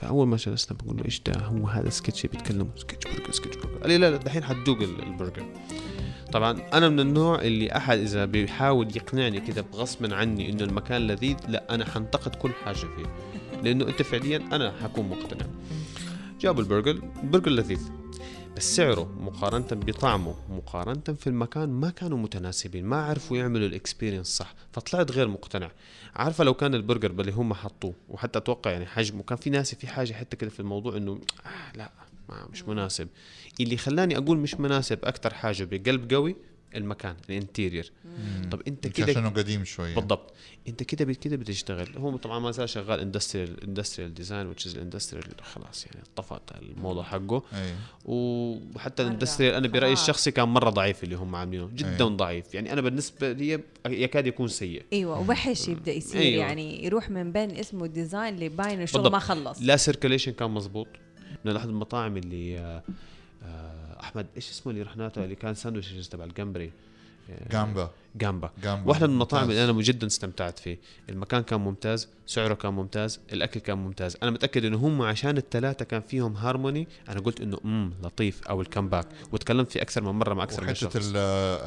فأول ما جلسنا بقول له إيش ده؟ هو هذا سكتش بيتكلم Sketch Burger Sketch Burger. قال لي لا لا دحين حتذوق ال- البرجر. طبعا أنا من النوع اللي أحد إذا بيحاول يقنعني كده بغصب عني إنه المكان لذيذ لا أنا حنتقد كل حاجة فيه. لأنه أنت فعليا أنا حكون مقتنع. جابوا البرجر البرجر لذيذ. بس سعره مقارنة بطعمه مقارنة في المكان ما كانوا متناسبين ما عرفوا يعملوا ال experience صح فطلعت غير مقتنع. عارفة لو كان البرجر باللي هم حطوه وحتى أتوقع يعني حجمه كان في ناس في حاجة حتى كده في الموضوع إنه آه لا مش مناسب. اللي خلاني أقول مش مناسب أكثر حاجة بقلب قوي المكان ال interior طب أنت يمكن كده عشانه قديم شوية. بالضبط. أنت كده كده بتشتغل. هو طبعا ما زال شغال industrial industrial design which is ال industrial خلاص يعني طفت الموضوع حقه. أي. وحتى. ال industrial أنا برأيي. الشخصي كان مرة ضعيف اللي هم عاملينه. جدا أي. ضعيف. يعني أنا بالنسبة لي يكاد يكون سيء. أيوه وحش يبدأ يصير أيوة. يعني. يروح من بين اسمه ديزاين لباين الشغل. ما خلص. لا سيركليشن كان مزبوط من أحد المطاعم اللي آه، أحمد إيش اسمه اللي رحناته اللي كان ساندويتشز تبع الجمبري. آه، جامبا. جامبا. جامبا. واحدة من المطاعم. اللي أنا جدا استمتعت فيه. المكان كان ممتاز سعره كان ممتاز الأكل كان ممتاز. أنا متأكد إنه هم عشان الثلاثه كان فيهم هارموني أنا قلت إنه امم لطيف أو الكمباك وتكلمت فيه أكثر من مرة مع أكثر من شخص. ال-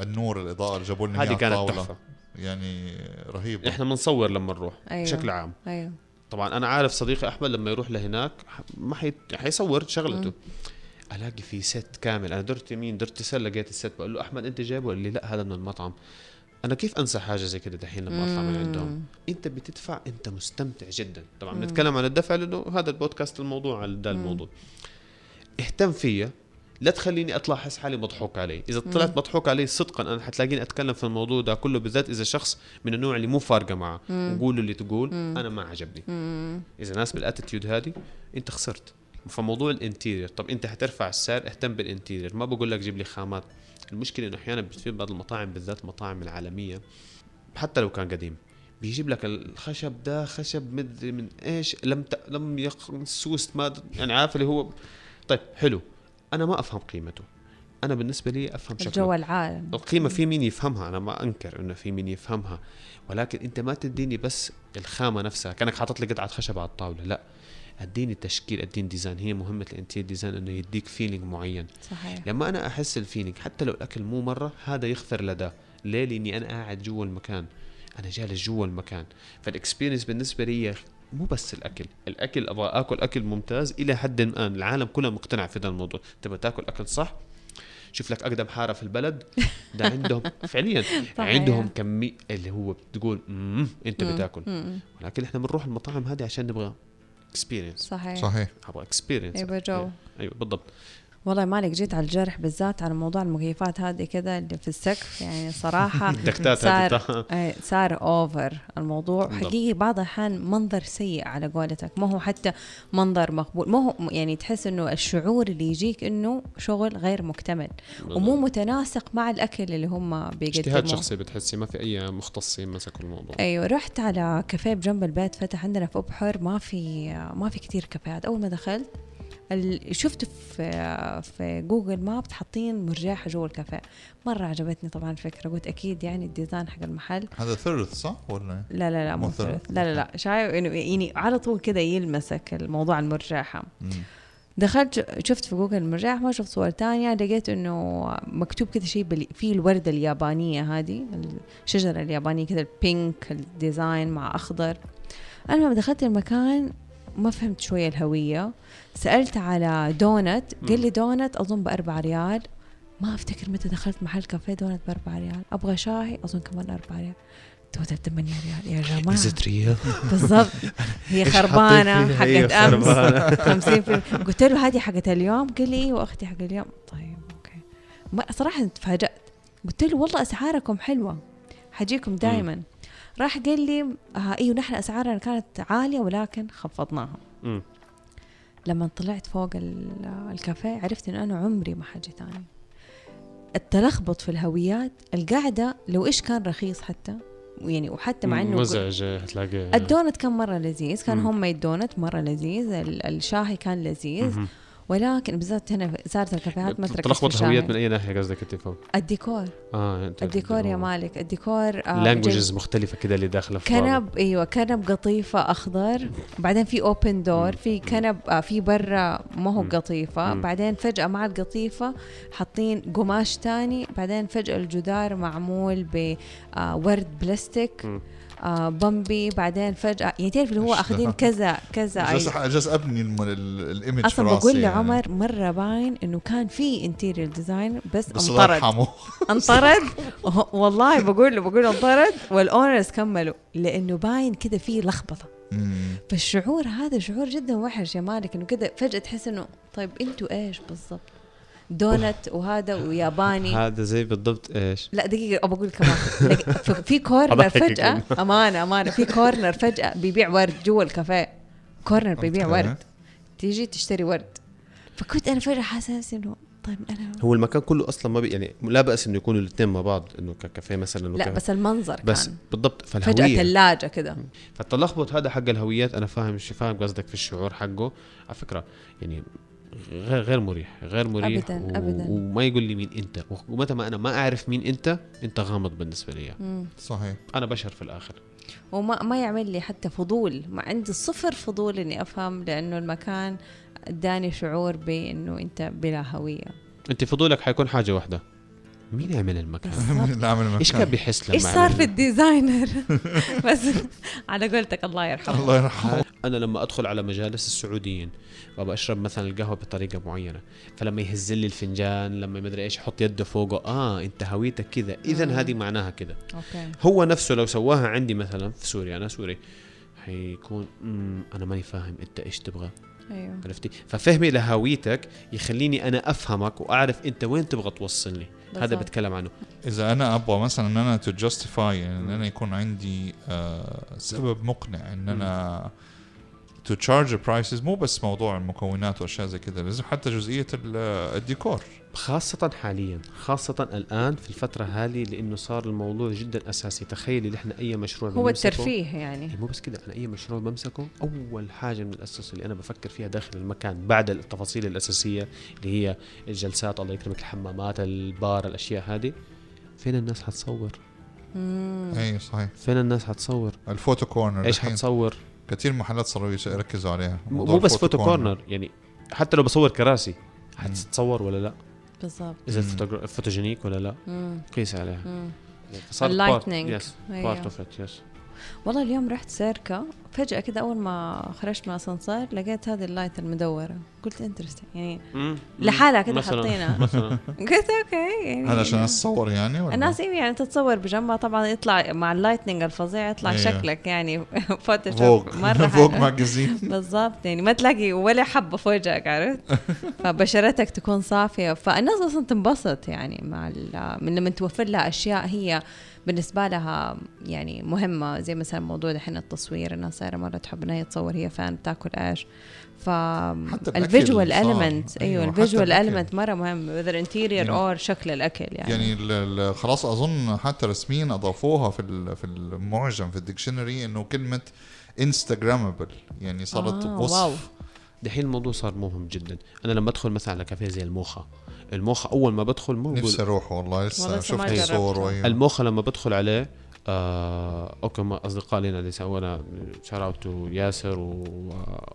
النور الإضاءة اللي جابوا لنا هذه كانت تحفة. يعني رهيب إحنا بنصور لما نروح أيوة. بشكل عام. أيوه. طبعا أنا عارف صديقي أحمد لما يروح لهناك ما حي... حيصور شغلته. ألاقي في ست كامل. أنا درت يمين درت يسار لقيت الست بقول له أحمد أنت جايبه؟ قال لي لا هذا من المطعم. أنا كيف أنسى حاجة زي كده دحين لما أطلع من عندهم؟ أنت بتدفع أنت مستمتع جدا. طبعا بنتكلم عن الدفع لأنه هذا البودكاست الموضوع على ده الموضوع. اهتم فيا. لا تخليني أطلع أحس حالي مضحوك علي إذا طلعت مضحوك علي صدقا أنا حتلاقيني أتكلم في الموضوع ده كله بالذات إذا شخص من النوع اللي مو فارقة معه. وقول اللي تقول أنا ما عجبني. إذا ناس بال attitude هذه أنت خسرت. فموضوع ال interior طب انت حترفع السعر اهتم بال interior. ما بقول لك جيب لي خامات. المشكلة إنه أحيانا بتصير بعض المطاعم بالذات المطاعم العالمية حتى لو كان قديم. بيجيب لك الخشب ده خشب مدري من إيش لم ت... لم يسوس ما يعني عارف اللي هو طيب حلو. أنا ما أفهم قيمته. أنا بالنسبة لي أفهم شكله. الجو العالم القيمة في مين يفهمها؟ أنا ما أنكر إنه في مين يفهمها. ولكن أنت ما تديني بس الخامة نفسها. كأنك حاطط لي قطعة خشب على الطاولة. لا. اديني تشكيل اديني design هي مهمة ال interior design إنه يديك feeling معين. صحيح. لما أنا أحس ال feeling حتى لو الأكل مو مرة هذا يغفر لده ليه؟ لأني أنا قاعد جوا المكان. أنا جالس جوا المكان. فال experience بالنسبة لي مو بس الأكل. الأكل أبغى آكل أكل ممتاز إلى حد ما. العالم كله مقتنع في هذا الموضوع. تبغى تاكل أكل صح؟ شوف لك أقدم حارة في البلد. ده عندهم فعليا. عندهم كمية اللي هو بتقول أنت. بتاكل. ولكن إحنا بنروح المطاعم هذه عشان نبغى experience صحيح. صحيح. أبغى experience يبقى جو أيوه بالضبط. والله مالك جيت على الجرح بالذات على موضوع المكيفات هذه كذا اللي في السقف يعني صراحة ال duct ات صار آه، صار over الموضوع. حقيقي بعض الأحيان منظر سيء على قولتك. ما هو حتى منظر مقبول. ما هو يعني تحس إنه الشعور اللي يجيك إنه شغل غير مكتمل ومو متناسق مع الأكل اللي هم اجتهاد بيقدموه شخصي بتحسي ما في أي مختصين مسكوا الموضوع. أيوه رحت على كافيه بجنب البيت فتح عندنا في ابحر ما في ما في كتير كافيهات. أول ما دخلت شفت في في Google Maps حاطين مرجحه جوا الكافيه. مرة عجبتني طبعا الفكرة. قلت أكيد يعني ال design حق المحل. هذا ثلث صح؟ ولا؟ لا لا لا مو ثلث. لا لا لا. شايف إنه يعني على طول كذا يلمسك الموضوع المرجحه مم. دخلت شفت في جوجل المرجح ما شفت صور تانية. لقيت إنه مكتوب كذا شيء في الوردة اليابانية هذه الشجرة اليابانية كذا ال pink ال design مع أخضر. المهم دخلت المكان ما فهمت شوية الهوية. سألت على دونت قال لي دونت أظن بأربعة ريال. ما أفتكر متى دخلت محل كافيه دونت بأربعة ريال. أبغى شاي أظن كمان أربعة ريال. توتال 8 ريال. يا جماعة. از ريال بالضبط. هي فيها؟ حقت خربانة. 50% قلت له هذه حقت اليوم؟ قال لي أيوه أختي حق اليوم. طيب أوكي. ما صراحة تفاجأت. قلت له والله أسعاركم حلوة. حجيكم دائما راح قال لي آه إيوه نحن أسعارنا كانت عالية ولكن خفضناها مم. لما طلعت فوق ال- الكافيه عرفت انه أنا عمري ما حجي تاني التلخبط في الهويات القعدة لو إيش كان رخيص حتى يعني وحتى مع إنه مزعج هتلاقي الدونت كان مرة لذيذ كان. homemade donut مرة لذيذ ال- الشاهي كان لذيذ. ولكن بالذات هنا صارت الكافيهات ما تركز تلخبط الهويات من أي ناحية قصدك انت فوق الديكور. آه أنت الديكور يا مالك. الديكور آه، languages مختلفة كده اللي داخلة في بعض. كنب أيوه كنب قطيفة أخضر بعدين في outdoor في كنب آه في برا ما هو. قطيفة. بعدين فجأة مع القطيفة حاطين قماش تاني. بعدين فجأة الجدار معمول board بلاستيك. مم. آه بامبي بعدين فجأة يعني تعرف اللي هو أخذين؟ كذا كذا جالس جالس أبني ال image أصلا بقول يعني. لعمر مرة باين إنه كان في interior design بس, بس انطرد انطرد والله بقول له بقول انطرد وال owners كملوا لأنه باين كده في لخبطة. فالشعور هذا شعور جدا وحش يا مالك إنه كده فجأة تحس إنه طيب أنتوا إيش بالضبط دونت وهذا وياباني. هذا زي بالضبط إيش؟ لا دقيقة أبغى أقول كمان. في corner يعني. أمانة أمانة. في corner فجأة بيبيع ورد جوا الكافيه. corner بيبيع. ورد. تيجي تشتري ورد. فكنت أنا فجأة حاسس إنه طيب أنا هو المكان كله أصلا ما بي يعني لا بأس إنه يكونوا الاثنين مع بعض إنه ككافيه مثلا لا. بس المنظر بس كان بالضبط فجأة فالهوية. ثلاجة كده. فالتلخبط هذا حق الهويات أنا فاهم شو فاهم قصدك في الشعور حقه. على فكرة يعني غير غير مريح غير مريح أبداً، أبداً. وما يقول لي مين أنت. ومتى ما أنا ما أعرف مين أنت أنت غامض بالنسبة لي. مم. صحيح. أنا بشر في الآخر. وما ما يعمل لي حتى فضول. ما عندي صفر فضول إني أفهم لأنه المكان أداني شعور بإنه أنت بلا هوية. أنت فضولك حيكون حاجة واحدة. مين عمل المكان؟ بالضبط. اللي عامل المكان إيش كان بيحس لما إيش صار عمل في الديزاينر؟ بس على قولتك الله يرحمه. الله يرحمه. أنا لما أدخل على مجالس السعوديين وابى أشرب مثلا القهوة بطريقة معينة فلما يهز لي الفنجان لما مدري إيش يحط يده فوقه آه أنت هويتك كذا. اذا. هذه معناها كذا. أوكي. هو نفسه لو سواها عندي مثلا في سوريا أنا سوري حيكون أنا ماني فاهم أنت إيش تبغى. أيوه. عرفتي؟ ففهمي لهويتك يخليني أنا أفهمك وأعرف أنت وين تبغى توصلني. هذا بالضبط. بتكلم عنه إذا أنا أبغى مثلا إن أنا to justify إن أنا يكون عندي آه سبب مقنع إن أنا to charge prices مو بس موضوع المكونات واشياء زي كذا لازم حتى جزئية ال- الديكور. خاصة حاليا خاصة الآن في الفترة هذه لأنه صار الموضوع جدا أساسي. تخيلي نحن أي مشروع هو الترفيه يعني. إيه مو بس كده أنا أي مشروع بمسكه أول حاجة من الأساس اللي أنا بفكر فيها داخل المكان بعد التفاصيل الأساسية اللي هي الجلسات الله يكرمك الحمامات البار الأشياء هذه. فين الناس حتصور. اي صحيح. فين الناس حتصور؟ ال photo corner إيش حتصور؟ كثير محلات صاروا يركزوا عليها مو بس photo corner يعني حتى لو بصور كراسي. حتتصور ولا لا بالضبط إذا photogenic ولا لا مم. قيس عليها مم. فصار ال lighting. Yes. Part of it yes والله اليوم رحت سيركا. فجأة كده أول ما خرجت من الأسانسير لقيت هذه ال light المدورة. قلت interesting يعني لحالها كده حاطينها. قلت okay يعني هذا عشان الناس تصور يعني ولا؟ الناس أيوه يعني تتصور بجنبها. طبعا يطلع مع ال lighting الفظيع يطلع أيوة. شكلك يعني فوتوشوب فوق مرة فوق. magazine بالضبط يعني ما تلاقي ولا حبة في وجهك عرفت؟ فبشرتك تكون صافية. فالناس أصلا تنبسط يعني مع من لما توفر لها أشياء هي بالنسبة لها يعني مهمة زي مثلا موضوع دحين التصوير الناس صايرة مرة تحب إنها تصور هي fan بتاكل إيش ف ال visual. element أيوه أيوة، ال visual. element مرة مهم whether interior يعني- or شكل الأكل يعني, يعني خلاص أظن حتى رسميا أضافوها في في المعجم في ال dictionary إنه كلمة Instagrammable يعني صارت آه، وصف واو. دحين الموضوع صار مهم جدا أنا لما أدخل مثلا على كافيه زي الموخة الموخة أول ما بدخل مو نفسي أروح والله لسه شفت. صور وأيوة. الموخة لما بدخل عليه آه okay ما اصدقاء لنا اللي سوونا شاروت ياسر و...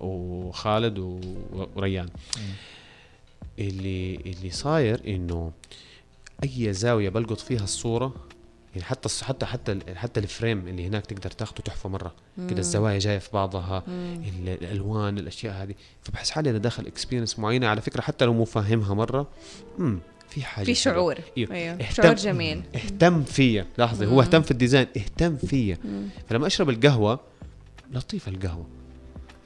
وخالد و... وريان اللي اللي صاير إنه أي زاوية بلقط فيها الصورة يعني حتى حتى حتى حتى ال frame اللي هناك تقدر تاخده تحفة مرة. كده الزوايا جاية في بعضها ال- الألوان الأشياء هذه. فبحس حالي أنا داخل experience معينة. على فكرة حتى لو مو فاهمها مرة امم في حاجة في. شعور. إيوه. أيوه. اهتم- شعور جميل. اهتم فيا. لاحظي هو اهتم في ال design. اهتم فيا. فلما أشرب القهوة لطيفه القهوة.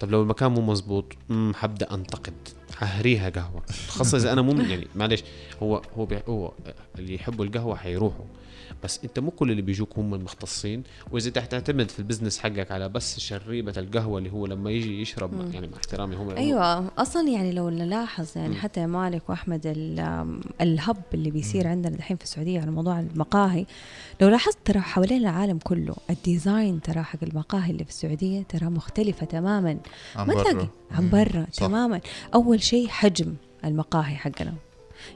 طب لو المكان مو مزبوط امم حبدأ أنتقد. حهريها قهوة. خاصة إذا أنا مو يعني معلش هو هو هو اللي يحبوا القهوة حيروحوا. بس انت مو كل اللي بيجوك هم المختصين وإذا انت تعتمد في البزنس حقك على بس شريبة القهوة اللي هو لما يجي يشرب مم. يعني مع احترامي هم أيوه أصلا يعني لو نلاحظ يعني مم. حتى مالك وأحمد ال- الهب اللي بيصير عندنا الحين في السعودية على موضوع المقاهي لو لاحظت ترى حوالين العالم كله ال design ترى حق المقاهي اللي في السعودية ترى مختلفة تماما عن ما تلاقي برا. عن مم. برا. تماما أول شيء حجم المقاهي حقنا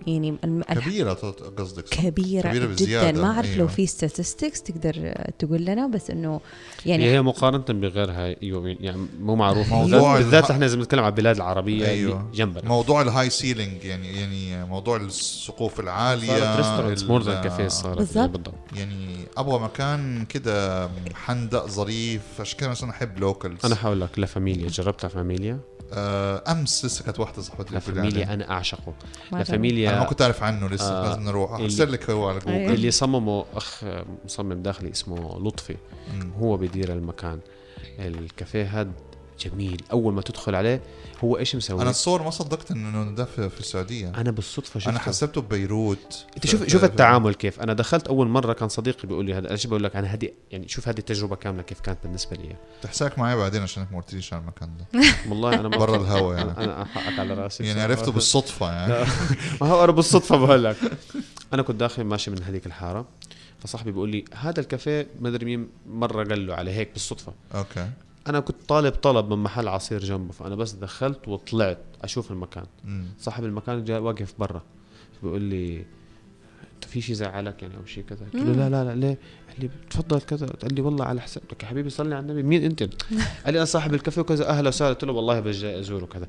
يعني كبيرة قصدك صح؟ كبيرة, كبيرة جدا بزيادة، ما أعرف أيوة. لو في statistics تقدر تقول لنا بس إنه يعني هي مقارنة بغيرها أيوه يعني مو معروف موضوع بالذات- إحنا إذا بنتكلم على البلاد العربية أيوة. أيوة. جنبنا موضوع ال high ceiling يعني يعني موضوع السقوف العالية صارت more than كافيه صارت بالضبط. يعني أبغى مكان كده محندق ظريف عشان كده مثلا أحب locals أنا حاول لك لا فاميليا جربت لا فاميليا أمس لسه كانت واحدة صاحبتي لا. فاميليا أنا أعشقه ما لا أدري. أنا ما فاميليا كنت أعرف عنه لسه آه، لازم نروح اللي- ارسل لك هو على. جوجل اللي صممه أخ مصمم داخلي اسمه لطفي مم. هو بيدير المكان الكافيه هاد جميل. أول ما تدخل عليه هو إيش مسوي؟ أنا الصور ما صدقت انه ده في, السعودية. أنا بالصدفة شفته. أنا حسبته ببيروت. أنت شوف شوف التعامل كيف. أنا دخلت أول مرة كان صديقي بيقول لي هذا إيش بقول لك أنا هذه؟ يعني شوف هذه التجربة كاملة كيف كانت بالنسبة لي. تحساك معي بعدين عشانك ما قلتليش عن المكان ده. والله أنا برا الهوا يعني. أنا حقك على رأسي. يعني. عرفته بالصدفة يعني. ما هو أنا بالصدفة بقول لك. أنا كنت داخل ماشي من هذيك الحارة فصاحبي بيقول لي هذا الكافيه ما أدري مين مرة قال له عليه هيك بالصدفة. أوكي. أنا كنت طالب طلب من محل عصير جنبه فأنا بس دخلت وطلعت أشوف المكان. مم. صاحب المكان جاء واقف برا بيقول لي أنت في شيء زعلك يعني أو شيء كذا؟ قلت له. لا لا لا ليه؟ قال لي تفضل كذا. قال لي والله على حساب لك يا حبيبي صلي على النبي مين أنت؟ قال لي أنا صاحب الكافيه وكذا أهلا وسهلا. قلت له والله بس جاي أزور وكذا.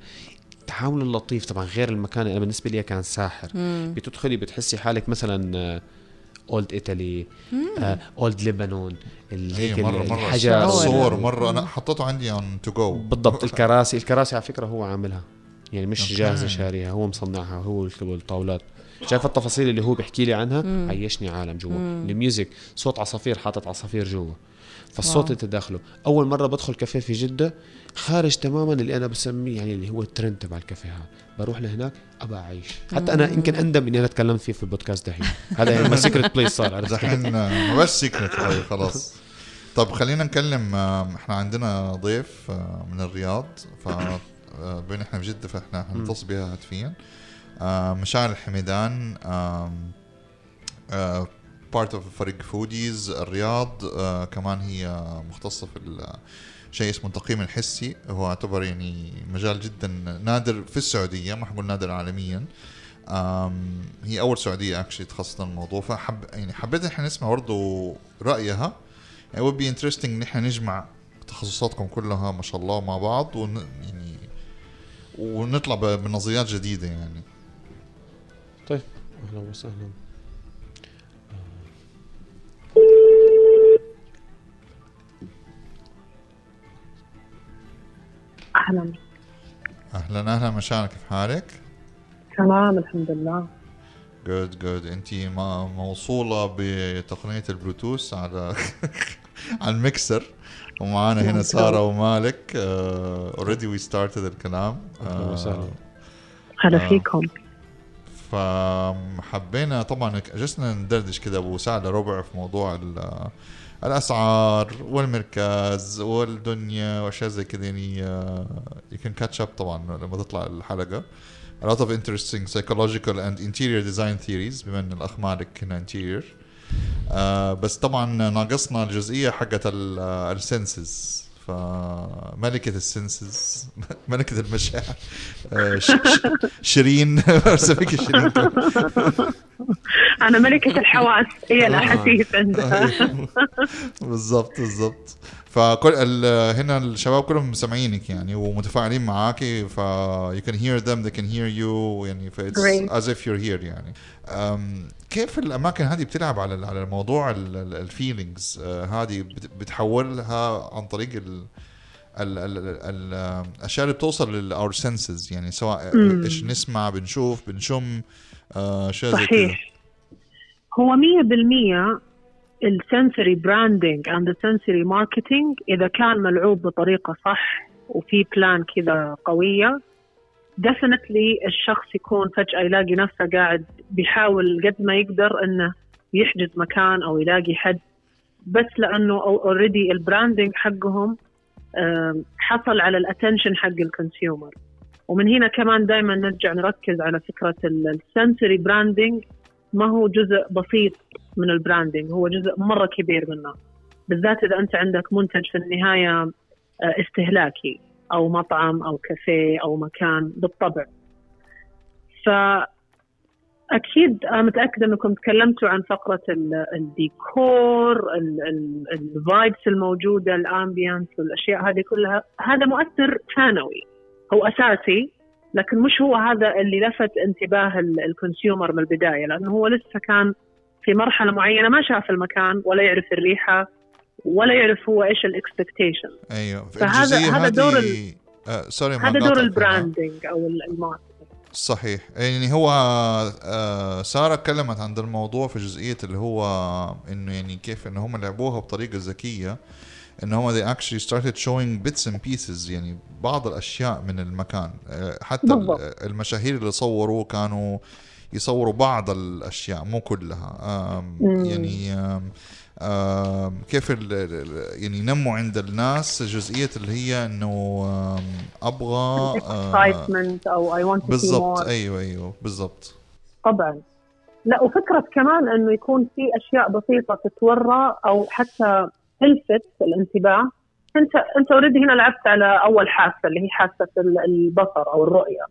التعامل اللطيف طبعا غير المكان أنا بالنسبة لي كان ساحر. مم. بتدخلي بتحسي حالك مثلا old إيطالي old لبنان هي مرة مرة الحجر شعور. الصور مرة أنا حطيته عندي on to go بالضبط الكراسي الكراسي على فكرة هو عاملها يعني مش okay. جاهزة شاريها هو مصنعها هو والطاولات شايف التفاصيل اللي هو بيحكي لي عنها مم. عيشني عالم جوا. ال music صوت عصافير حاطط عصافير جوا فالصوت wow. انت داخله. أول مرة بدخل كافيه في جدة خارج تماما اللي أنا بسميه يعني اللي هو الترند تبع الكافيهات بروح لهناك أبى أعيش. حتى أنا يمكن أندم إني أنا تكلمت فيه في البودكاست دحين. هذا يعني secret place صار؟ دحين ما بس secret هاي خلاص. طب خلينا نكلم إحنا عندنا ضيف من الرياض. ف آه، بين إحنا في جده فاحنا حنتصل بها هاتفيا. آه، مشاعر الحميدان part of فريق Foodies الرياض آه، كمان هي مختصة في ال- شيء اسمه التقييم الحسي. هو يعتبر يعني مجال جدا نادر في السعودية ما حقول نادر عالميا. هي أول سعودية actually تخصصت الموضوع. فحب يعني حبيت إحنا نسمع برضه رأيها. يعني would be interesting إن إحنا نجمع تخصصاتكم كلها ما شاء الله مع بعض ون يعني ونطلع بنظريات جديدة يعني. طيب أهلا وسهلا. أهلا. أهلا أهلا. مشاعر كيف حالك؟ تمام الحمد لله. جود جود أنت موصولة بتقنية البلوتوث على على الميكسر. ومعانا هنا. سارة ومالك. already we started الكلام. أهلا آه، وسهلا. هلا آه. فيكم. فحبينا طبعا جلسنا ندردش كده أبو ساعه ربع في موضوع ال- الأسعار والمركز والدنيا وأشياء زي كده يعني you can catch up طبعا لما تطلع الحلقة. A lot of interesting psychological and interior design theories بما إن الأخ مالك هنا interior. آه بس طبعا ناقصنا الجزئية حقت السنسز. فملكة السنسز ملكة المشاعر آه، شيرين أسميك شيرين أنا ملكة الحواس هي آه. الأحاسيس عندها بالضبط بالضبط فكل هنا الشباب كلهم سامعينك يعني ومتفاعلين معاكي ف you can hear them they can hear you يعني ف it's Great. as if you're here يعني كيف الأماكن هذه بتلعب على على موضوع ال feelings هذه بت- بتحولها عن طريق ال ال- ال- ال- الاشياء اللي بتوصل لل our senses يعني سواء. إيش نسمع بنشوف بنشم آه، أشياء زي صحيح. هو 100% ال sensory branding and ال sensory marketing إذا كان ملعوب بطريقة صح وفي plan كذا قوية definitely الشخص يكون فجأة يلاقي نفسه قاعد بيحاول قد ما يقدر إنه يحجز مكان أو يلاقي حد. بس لأنه already ال branding حقهم حصل على ال attention حق ال consumer ومن هنا كمان دائما نرجع نركز على فكرة ال sensory branding ما هو جزء بسيط من ال branding هو جزء مرة كبير منه. بالذات إذا أنت عندك منتج في النهاية آه، استهلاكي. أو مطعم أو كافيه أو مكان بالطبع. ف أكيد أنا متأكدة أنكم تكلمتوا عن فقرة ال- الديكور ال vibes الموجودة ال ambiance والأشياء هذه كلها. هذا مؤثر ثانوي. هو أساسي لكن مش هو هذا اللي لفت انتباه ال- consumer من البداية لأنه هو لسه كان في مرحلة معينة ما شاف المكان ولا يعرف الريحة ولا يعرف هو إيش ال expectation أيوه فهذا- هذا دور ال- آه sorry هذا دور. ال branding أو ال- marketing صحيح يعني هو آه سارة اتكلمت عن الموضوع في جزئية اللي هو إنه يعني كيف إنه هم لعبوها بطريقة ذكية ان هم they actually started showing bits and pieces يعني بعض الأشياء من المكان آه، حتى بالضبط. ال- المشاهير اللي صوروا كانوا يصوروا بعض الأشياء مو كلها. يعني كيف يعني ينموا عند الناس جزئية اللي هي إنه أبغى آه، excitement أو I want بالضبط. أيوه أيوه بالضبط. طبعا. لا وفكرة كمان إنه يكون في أشياء بسيطة تتورى أو حتى تلفت الانتباه. أنت أنت already هنا لعبت على أول حاسة اللي هي حاسة ال- البصر أو الرؤية.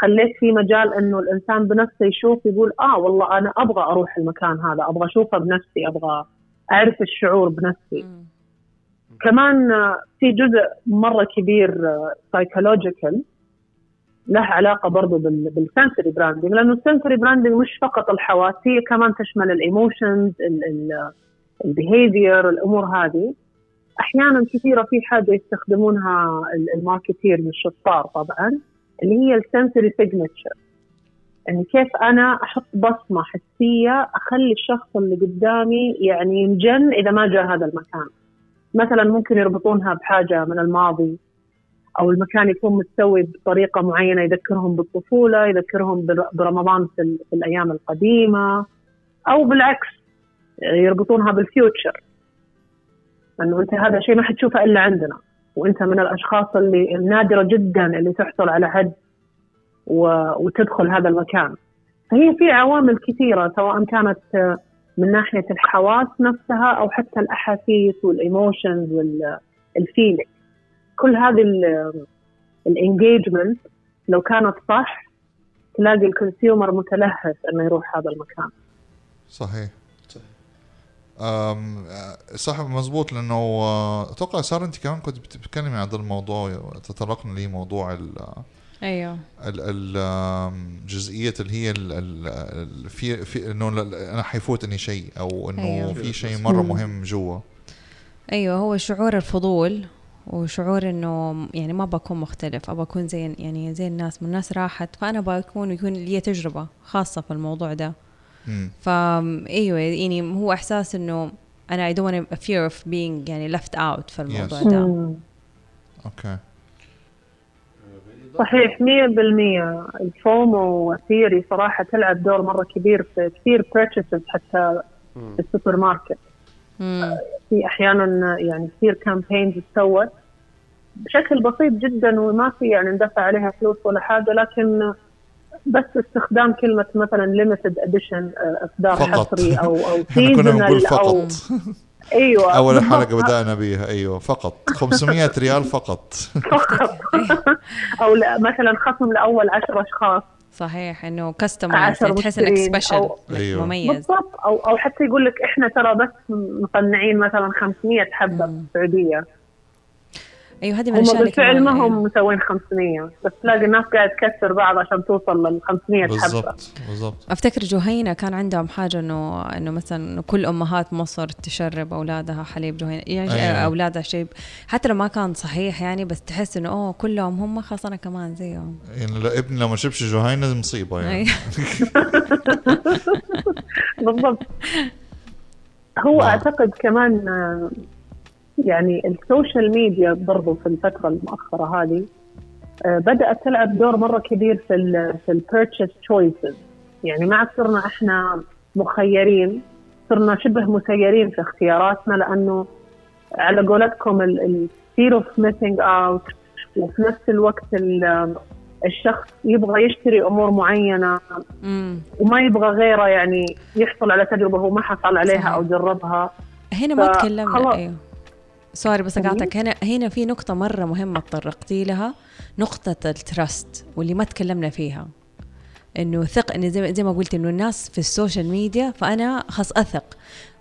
خليت في مجال إنه الإنسان بنفسه يشوف يقول آه والله أنا أبغى أروح المكان هذا أبغى أشوفه بنفسي أبغى أعرف الشعور بنفسي. مم. كمان في جزء مرة كبير psychological له علاقة برضو بال sensory branding لأنه ال sensory branding مش فقط الحواس هي كمان تشمل ال emotions ال behavior الأمور هذه. أحيانا كثيرة في حاجة يستخدمونها ال- marketers الشطار طبعا. اللي هي ال sensory signature يعني كيف أنا أحط بصمة حسية أخلي الشخص اللي قدامي يعني ينجن إذا ما جاء هذا المكان. مثلا ممكن يربطونها بحاجة من الماضي أو المكان يكون متسوي بطريقة معينة يذكرهم بالطفولة يذكرهم بر- برمضان في, في الأيام القديمة أو بالعكس يربطونها بال future انه أنت هذا شيء ما حتشوفه إلا عندنا. وانت من الأشخاص اللي النادره جدا اللي تحصل على حد. وتدخل هذا المكان. فهي في عوامل كثيرة سواء كانت من ناحية الحواس نفسها أو حتى الأحاسيس وال emotions وال feeling كل هذه ال engagement لو كانت صح تلاقي ال consumer متلهف إنه يروح هذا المكان. صحيح. صح مزبوط لأنه آه، أتوقع ساره أنت كمان كنت بتتكلمي عن هذا الموضوع تطرقنا ليه موضوع ال أيوه ال ال آم، جزئية اللي هي ال ال ال- في في إنه أنا حيفوتني شيء أو إنه أيوه. في شيء مرة. مهم جوا أيوه هو شعور الفضول وشعور إنه يعني ما بكون مختلف ابى اكون زي يعني زي الناس من الناس راحت فأنا بكون يكون لي تجربة خاصة في الموضوع ده. فا أيوه يعني هو إحساس إنه أنا I don't want a fear of being يعني left out في الموضوع Yes. ده. okay صحيح 100% ال FOMO theory صراحة تلعب دور مرة كبير في كثير purchases حتى في السوبر ماركت. في أحيانا يعني كثير campaigns تسوت بشكل بسيط جدا وما في يعني ندفع عليها فلوس ولا حاجة لكن بس استخدام كلمة مثلا limited edition آه، إصدار فقط. حصري بنقول seasonal أو فقط. أيوه. أول. حلقة بدأنا بيها. أيوه فقط. 500 ريال فقط. فقط. أو لا- مثلا خصم لأول عشر أشخاص. صحيح إنه كاستمايز عشر تحس إنك سبيشل أو- أيوه. مميز. بالضبط. أو أو حتى يقول لك إحنا ترى بس مصنعين مثلا 500 حبة في. السعوديه أيوه هذه من هم الأشياء اللي بالفعل ما هم أيوه. مسوين 500 بس تلاقي الناس قاعدة تكسر بعض عشان توصل لل 500 حبه بالضبط بالضبط أفتكر جهينة كان عندهم حاجة إنه إنه مثلا إنه كل أمهات مصر تشرب أولادها حليب جهينة يعني أيوة. أولادها شيء حتى لو ما كان صحيح يعني بس تحس إنه أوه كلهم هم خلاص أنا كمان زيهم يعني لا ابني لو ما شربش جهينة مصيبة يعني أيوة. بالضبط هو نعم. أعتقد كمان يعني السوشيال ميديا برضو في الفترة المؤخرة هذه آه، بدأت تلعب دور مرة كبير في ال في ال purchase choices يعني ما عاد صرنا إحنا مخيرين صرنا شبه مسيرين في اختياراتنا لأنه على قولتكم ال fear of missing out وفي نفس الوقت الشخص يبغى يشتري أمور معينة وما يبغى غيره يعني يحصل على تجربة هو ما حصل عليها صحيح. أو جربها. هنا ما تكلمنا أيوه. sorry بس أقاطعك. هنا هنا في نقطة مرة مهمة تطرقتي لها. نقطة ال trust واللي ما تكلمنا فيها. إنه ثق إنه زي, زي ما قلت إنه الناس في ال social media فأنا خاص أثق.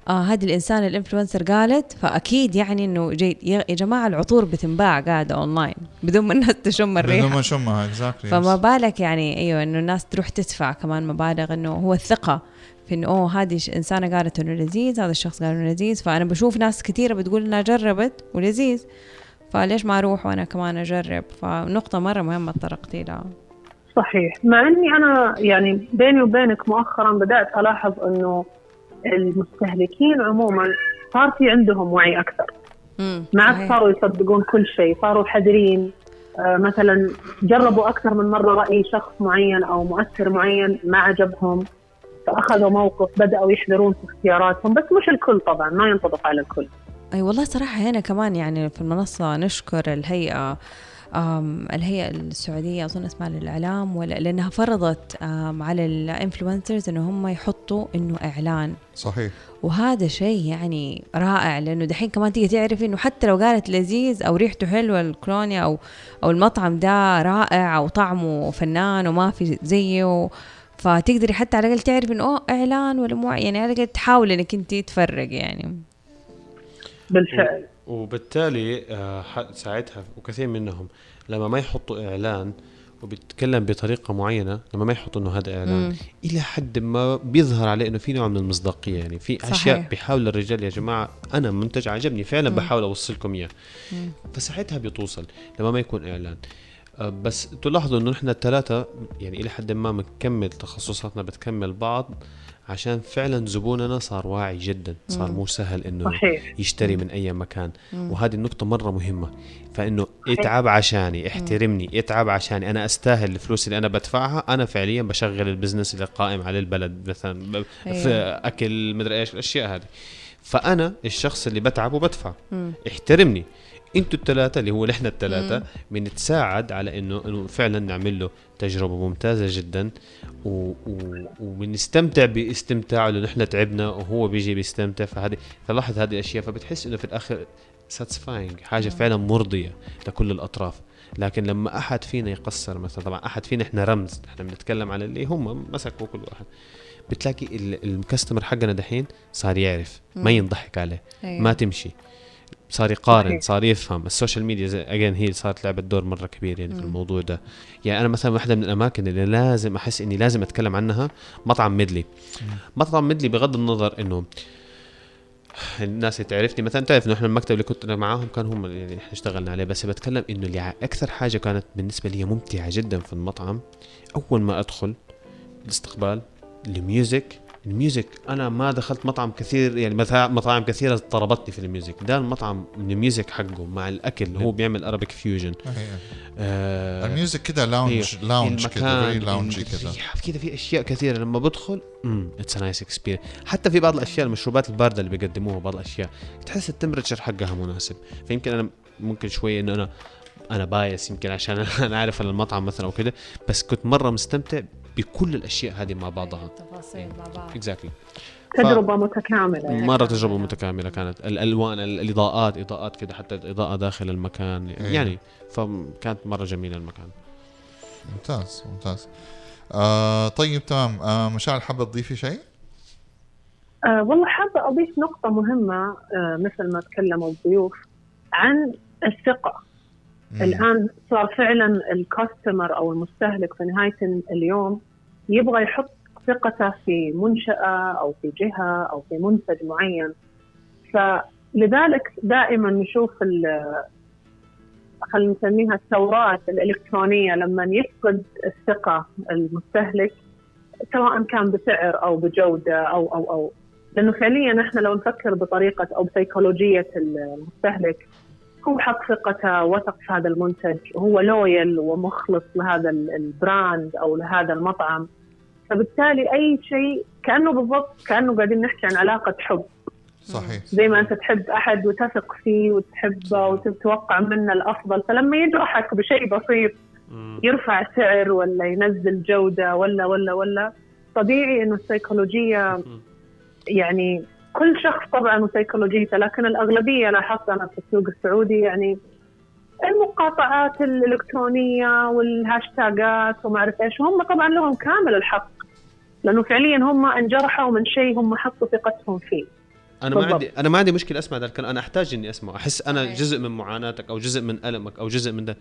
آه هذه الانسان ال influencer قالت فأكيد يعني إنه جيد يا جماعة العطور بتنباع قاعدة أونلاين بدون ما الناس تشم الريحة. بدون ما تشمها exactly فما بالك يعني أيوه إنه الناس تروح تدفع كمان مبالغ إنه هو الثقة. في انه أوه هذه إنسانة قالت إنه لذيذ هذا الشخص قال إنه لذيذ. فأنا بشوف ناس كثيرة بتقول إنها جربت ولذيذ. فليش ما أروح وأنا كمان أجرب؟ فنقطة مرة مهمة تطرقتي لها. صحيح. مع إني أنا يعني بيني وبينك مؤخرا بدأت ألاحظ إنه المستهلكين عموما صار في عندهم وعي أكثر. ما عاد صاروا يصدقون كل شيء صاروا حذرين. آه مثلا جربوا أكثر من مرة رأي شخص معين أو مؤثر معين ما عجبهم. فأخذوا موقف بدأوا يحذرون في اختياراتهم بس مش الكل طبعا ما ينطبق على الكل. أي والله صراحة هنا كمان يعني في المنصة نشكر الهيئة الهيئة السعودية أظن اسمها للإعلام ولا لأنها فرضت على الإنفلونسرز إنه هم يحطوا إنه إعلان. صحيح. وهذا شيء يعني رائع لأنه دحين كمان تيجي تعرفي إنه حتى لو قالت لذيذ أو ريحته حلوة الكولونيا أو أو المطعم ده رائع أو طعمه فنان وما في زيه فتقدري حتى على الأقل تعرفي إنه أوه إعلان ولا مو يعني على الأقل تحاولي إنك أنت تفرق يعني بالفعل وبالتالي آه، ساعتها وكثير منهم لما ما يحطوا إعلان وبيتكلم بطريقة معينة لما ما يحطوا إنه هذا إعلان مم. إلى حد ما بيظهر عليه إنه في نوع من المصداقية يعني في صحيح. اشياء بيحاول الرجال يا جماعة أنا منتج عجبني فعلا مم. بحاول اوصل لكم اياه فساعتها بتوصل لما ما يكون إعلان بس تلاحظوا إنه نحن الثلاثة يعني إلى حد ما بنكمل تخصصاتنا بتكمل بعض عشان فعلا زبوننا صار واعي جدا صار مو سهل إنه صحيح. يشتري من أي مكان مم. وهذه النقطة مرة مهمة فإنه. اتعب عشاني احترمني. اتعب عشاني أنا أستاهل الفلوس اللي أنا بدفعها أنا فعليا بشغل البزنس اللي قائم على البلد مثلا أيوه. في أكل مدري إيش الأشياء هذه فأنا الشخص اللي بتعب وبدفع مم. احترمني أنتوا الثلاثه اللي هو نحن الثلاثه بنتساعد على إنه إنه فعلا نعمل له تجربة ممتازة جدا. و... و... وبنستمتع باستمتاعه لأنه نحن تعبنا وهو بيجي بيستمتع. فهذه فلاحظ هذه الأشياء فبتحس إنه في الآخر satisfying حاجة فعلا مرضية لكل الأطراف. لكن لما أحد فينا يقصر مثلا طبعا أحد فينا إحنا رمز إحنا بنتكلم على اللي هم مسكوا كل واحد. بتلاقي ال customer حقنا دحين صار يعرف ما ينضحك عليه أيوه. ما تمشي. صار يقارن صار يفهم. ال social media again هي صارت لعبت دور مرة كبير يعني في الموضوع ده. يعني أنا مثلا واحدة من الأماكن اللي لازم أحس إني لازم أتكلم عنها مطعم ميدلي. مطعم ميدلي بغض النظر إنه الناس اللي تعرفني مثلا تعرف إنه إحنا المكتب اللي كنت معاهم كان هم يعني إحنا اشتغلنا عليه بس بتكلم إنه اللي أكثر حاجة كانت بالنسبة لي ممتعة جدا في المطعم أول ما أدخل الاستقبال ال music ال music. أنا ما دخلت مطعم كثير يعني مطاعم كثيرة طربتني في ال music. ده المطعم ال music حقه مع الأكل هو بيعمل Arabic fusion آه ال music كده lounge lounge كده loungy كده. كده في أشياء كثيرة. لما بدخل it's nice experience حتى في بعض الأشياء المشروبات الباردة اللي بيقدموها بعض الأشياء تحس ال temperature حقها مناسب. فيمكن أنا ممكن شوية إنه أنا أنا bias يمكن عشان أنا عارف المطعم مثلا أو كده بس كنت مرة مستمتع بكل الأشياء هذه مع بعضها. تفاصيل مع بعض. exactly تجربة متكاملة يعني. مرة تجربة متكاملة كانت. الألوان الإضاءات إضاءات كده حتى الإضاءة داخل المكان. إيه. يعني فكانت مرة جميلة المكان. ممتاز ممتاز. آه طيب تمام. آه مشاعر حابة تضيفي شيء؟ آه والله حابة أضيف نقطة مهمة آه مثل ما تكلموا الضيوف عن الثقة الآن صار فعلا الكاستمر أو المستهلك في نهاية اليوم يبغى يحط ثقته في منشأة أو في جهة أو في منتج معين. فلذلك دائما نشوف خلينا نسميها الثورات الإلكترونية لما يفقد الثقة المستهلك سواء كان بسعر أو بجودة أو أو أو. لأنه فعليا إحنا لو نفكر بطريقة أو بسيكولوجية المستهلك هو حق ثقته وثق في هذا المنتج. هو لويل ومخلص لهذا البراند أو لهذا المطعم. فبالتالي أي شيء كأنه بالضبط كأنه قاعدين نحكي عن علاقة حب. صحيح. زي ما أنت تحب أحد وتثق فيه وتحبه وتتوقع منه الأفضل فلما يجرحك بشيء بسيط. يرفع سعر ولا ينزل جودة ولا ولا ولا طبيعي إنه السيكولوجية يعني كل شخص طبعا وسيكولوجيته لكن الأغلبية لاحظت أنا في السوق السعودي يعني المقاطعات الإلكترونية والهاشتاجات وما أعرف إيش هم طبعا لهم كامل الحق لأنه فعليا هم انجرحوا من شيء هم حطوا ثقتهم فيه أنا ما. عندي أنا ما عندي مشكلة أسمع ذلك أنا أحتاج إني اسمع أحس أنا. جزء من معاناتك أو جزء من ألمك أو جزء من ده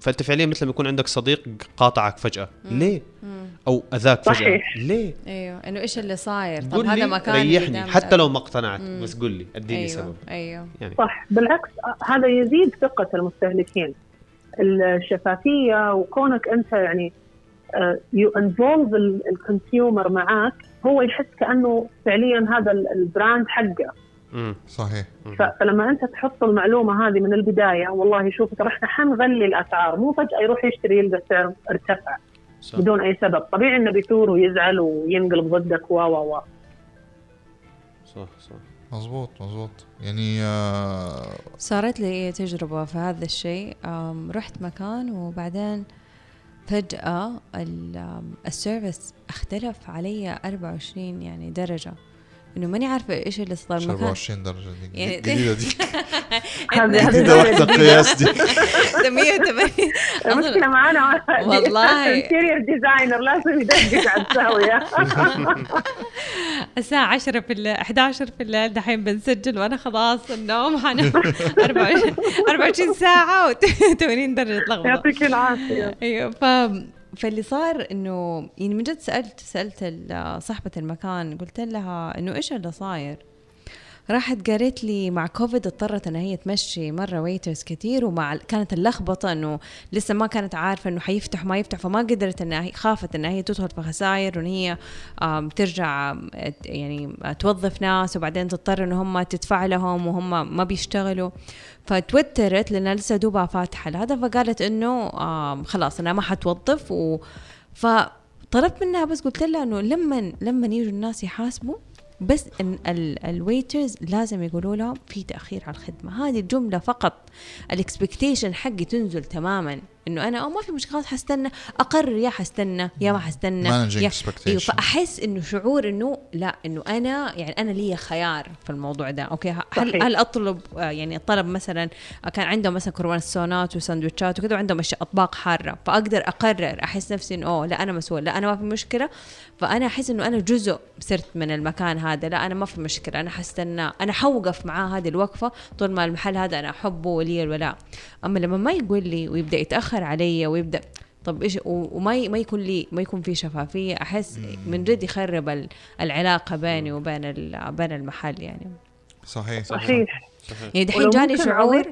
فأنت فعليا مثل ما يكون عندك صديق قاطعك فجأة. ليه؟ أو أذاك فجأة. صحيح. ليه؟ أيوه. إنه إيش اللي صاير؟ طب هذا مكان ريحني. حتى لو ما اقتنعت بس قول لي اديني أيوه. سبب. أيوه. يعني. صح. بالعكس هذا يزيد ثقة المستهلكين. الشفافية وكونك أنت يعني you involve ال consumer معاك هو يحس كأنه فعليا هذا ال- ال brand حقه. مم. صحيح. فلما أنت تحط المعلومة هذه من البداية والله شوف ترى إحنا حنغلي الأسعار مو فجأة يروح يشتري يلقى السعر ارتفع صح. بدون أي سبب. طبيعي إنه بيثور ويزعل وينقلب ضدك و و و صح صح. مزبوط مزبوط يعني آه صارت لي تجربة في هذا الشيء. رحت مكان وبعدين فجأة ال service اختلف علي 24 يعني درجة. إنه ماني عارفة إيش اللي صار المكان 24 درجة دي يعني- جديدة دي. هذه هذه جديدة واحدة قياس دي. 180 المشكلة معانا والله. الانتيريور ديزاينر لازم يدقق على الزاوية الساعة 10 في الليل 11 في الليل دحين بنسجل وأنا خلاص النوم. حنام 24 24 ساعة و80 درجة لخبطة يعطيك العافية. أيوه ف فاللي صار إنه يعني من جد سالت سألت ال- صاحبة المكان قلت لها إنه إيش اللي صاير؟ راحت قالت لي مع كوفيد اضطرت إن هي تمشي مرة ويترز كثير ومع كانت اللخبطة إنه لسه ما كانت عارفة إنه حيفتح ما يفتح فما قدرت إنها خافت إنها هي تدخل في خسائر وإن هي ترجع يعني آه، توظف ناس وبعدين تضطر ان هم تدفع لهم وهم ما بيشتغلوا. فتوترت لانها لسه دوبها فاتحة هذا فقالت إنه خلاص أنا ما حتوظف و فطلبت منها بس قلت لها إنه لما لما يجوا الناس يحاسبوا بس إن ال waiters لازم يقولوا لهم في تأخير على الخدمة. هذه الجمله فقط. ال expectation حقي تنزل تماما. إنه أنا أو ما في مشكلة خلاص حستنى. أقرر يا حستنى يا ما حستنى يا. أيوه فأحس إنه شعور إنه لا إنه أنا يعني أنا لي خيار في الموضوع ده. أوكي؟ هل صحيح. هل أطلب آه، يعني الطلب مثلا كان عندهم مثلا كرواسونات وسندوتشات وكذا وعندهم أشياء أطباق حارة فأقدر أقرر أحس نفسي إنه أوه لا أنا مسؤول لا أنا ما في مشكلة. فأنا أحس إنه أنا جزء صرت من المكان هذا. لا أنا ما في مشكلة. أنا حستنى أنا حوقف معاه هذه الوقفة طول ما المحل هذا أنا أحبه ولي الولاء. أما لما ما يقول لي ويبدأ يتأخر علي ويبدأ طب إيش وما ما يكون لي ما يكون في شفافية أحس من جد يخرب ال- العلاقة بيني وبين ال- بين المحل يعني. صحيح. صحيح. يعني دحين جاني شعور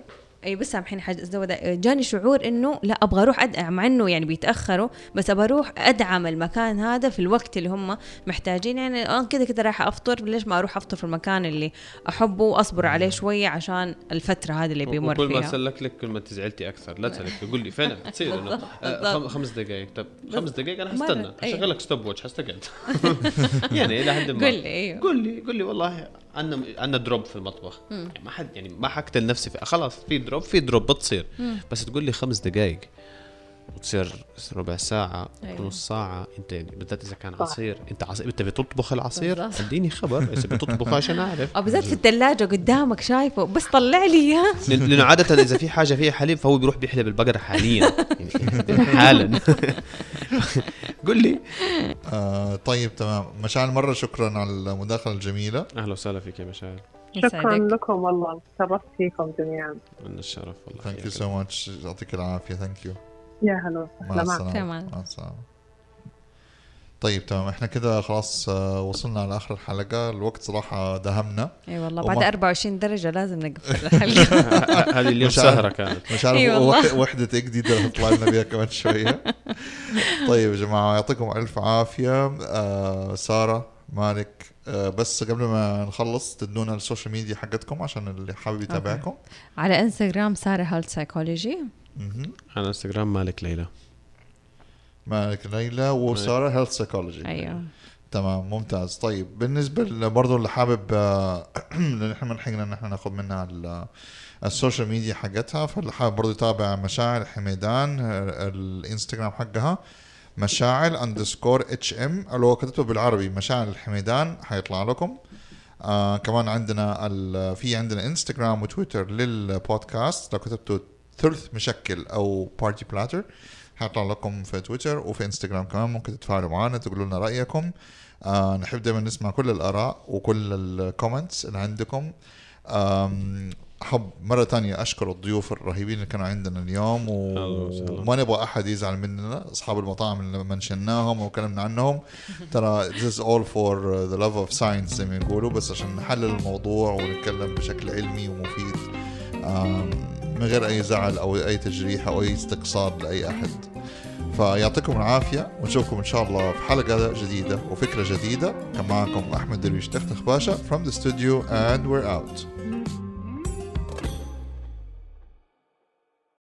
أي بس سامحيني حاجة ازود جاني شعور إنه لا أبغى أروح أدعم مع إنه يعني بيتأخروا بس أبغى أروح أدعم المكان هذا في الوقت اللي هم محتاجين. يعني أنا كذا كذا رايحة أفطر ليش ما أروح أفطر في المكان اللي أحبه وأصبر عليه شوية عشان الفترة هذه اللي بيمر وكل ما فيها؟ اسلك لك كل ما تزعلتي أكثر. لا تسلك قول لي فعلا تصير إنه آه، خم- خمس دقائق طب خمس دقائق أنا حستنى. حشغل لك stopwatch حستقعد يعني إلى حد ما. قل لي أيوه. قول لي قول لي والله عندنا عندنا drop في المطبخ. يعني ما حد يعني ما حقتل نفسي خلاص في drop في drop بتصير. بس تقول لي خمس دقائق وتصير ربع ساعة أيوة. نص ساعة أنت يعني بالذات إذا كان. عصير أنت عصير أنت بتطبخ العصير. اديني خبر إذا بتطبخ عشان أعرف. أو بالذات في الثلاجه قدامك شايفه بس طلع لي إياه. لأنه عادة إذا في حاجة فيها حليب فهو بيروح بيحلب البقرة حاليا. يعني حالا. قل لي. آه طيب تمام. مشاعل مرة شكرا على المداخلة الجميلة. أهلا وسهلا فيك يا مشاعر شكرا. لكم والله. تشرفت فيكم جميعا. لنا الشرف والله thank you so much يعطيك العافية. thank you يا هلا وسهلا. مع السلامة طيب تمام إحنا كده خلاص آه، وصلنا لاخر الحلقة الوقت صراحة دهمنا إي والله بعد 24 درجة لازم نقفل الحلقة. هذه اليوم. سهرة كانت مش عارف أي والله. وح- وحدة إيه جديدة هتطلع لنا بيها كمان شوية طيب يا جماعة يعطيكم ألف عافية آه سارة مالك آه بس قبل ما نخلص تدونا ال social media حقتكم عشان اللي حابب يتابعكم على إنستغرام سارة health psychology. على انستغرام مالك ليلى. مالك ليلى وسارة health psychology أيوه. تمام ممتاز. طيب بالنسبة برضه اللي حابب آه، لأن إحنا ما لحقنا إن إحنا ناخذ منها ال- ال social media حقتها فاللي حابب برضه يتابع مشاعل حميدان آه، الإنستغرام حقها مشاعل underscore HM لو كتبته بالعربي مشاعل الحميدان حيطلع لكم. آه كمان عندنا ال- في عندنا انستغرام وتويتر للبودكاست لو كتبتوا ثلث مشكل أو party platter حيطلع لكم في تويتر وفي انستغرام كمان ممكن تتفاعلوا معنا تقولوا لنا رأيكم. آه نحب دائما نسمع كل الآراء وكل ال comments اللي عندكم. آم، حب مرة تانية أشكر الضيوف الرهيبين اللي كانوا عندنا اليوم. وما نبغى أحد يزعل مننا. أصحاب المطاعم اللي mention ناهم وكلمنا عنهم. ترى this is all for the love of science زي ما يقولوا بس عشان نحلل الموضوع ونتكلم بشكل علمي ومفيد. من غير أي زعل أو أي تجريح أو أي استقصاد لأي أحد. فيعطيكم العافية ونشوفكم إن شاء الله في حلقة جديدة وفكرة جديدة. كان معكم أحمد درويش تختخ باشا from the studio and we're out.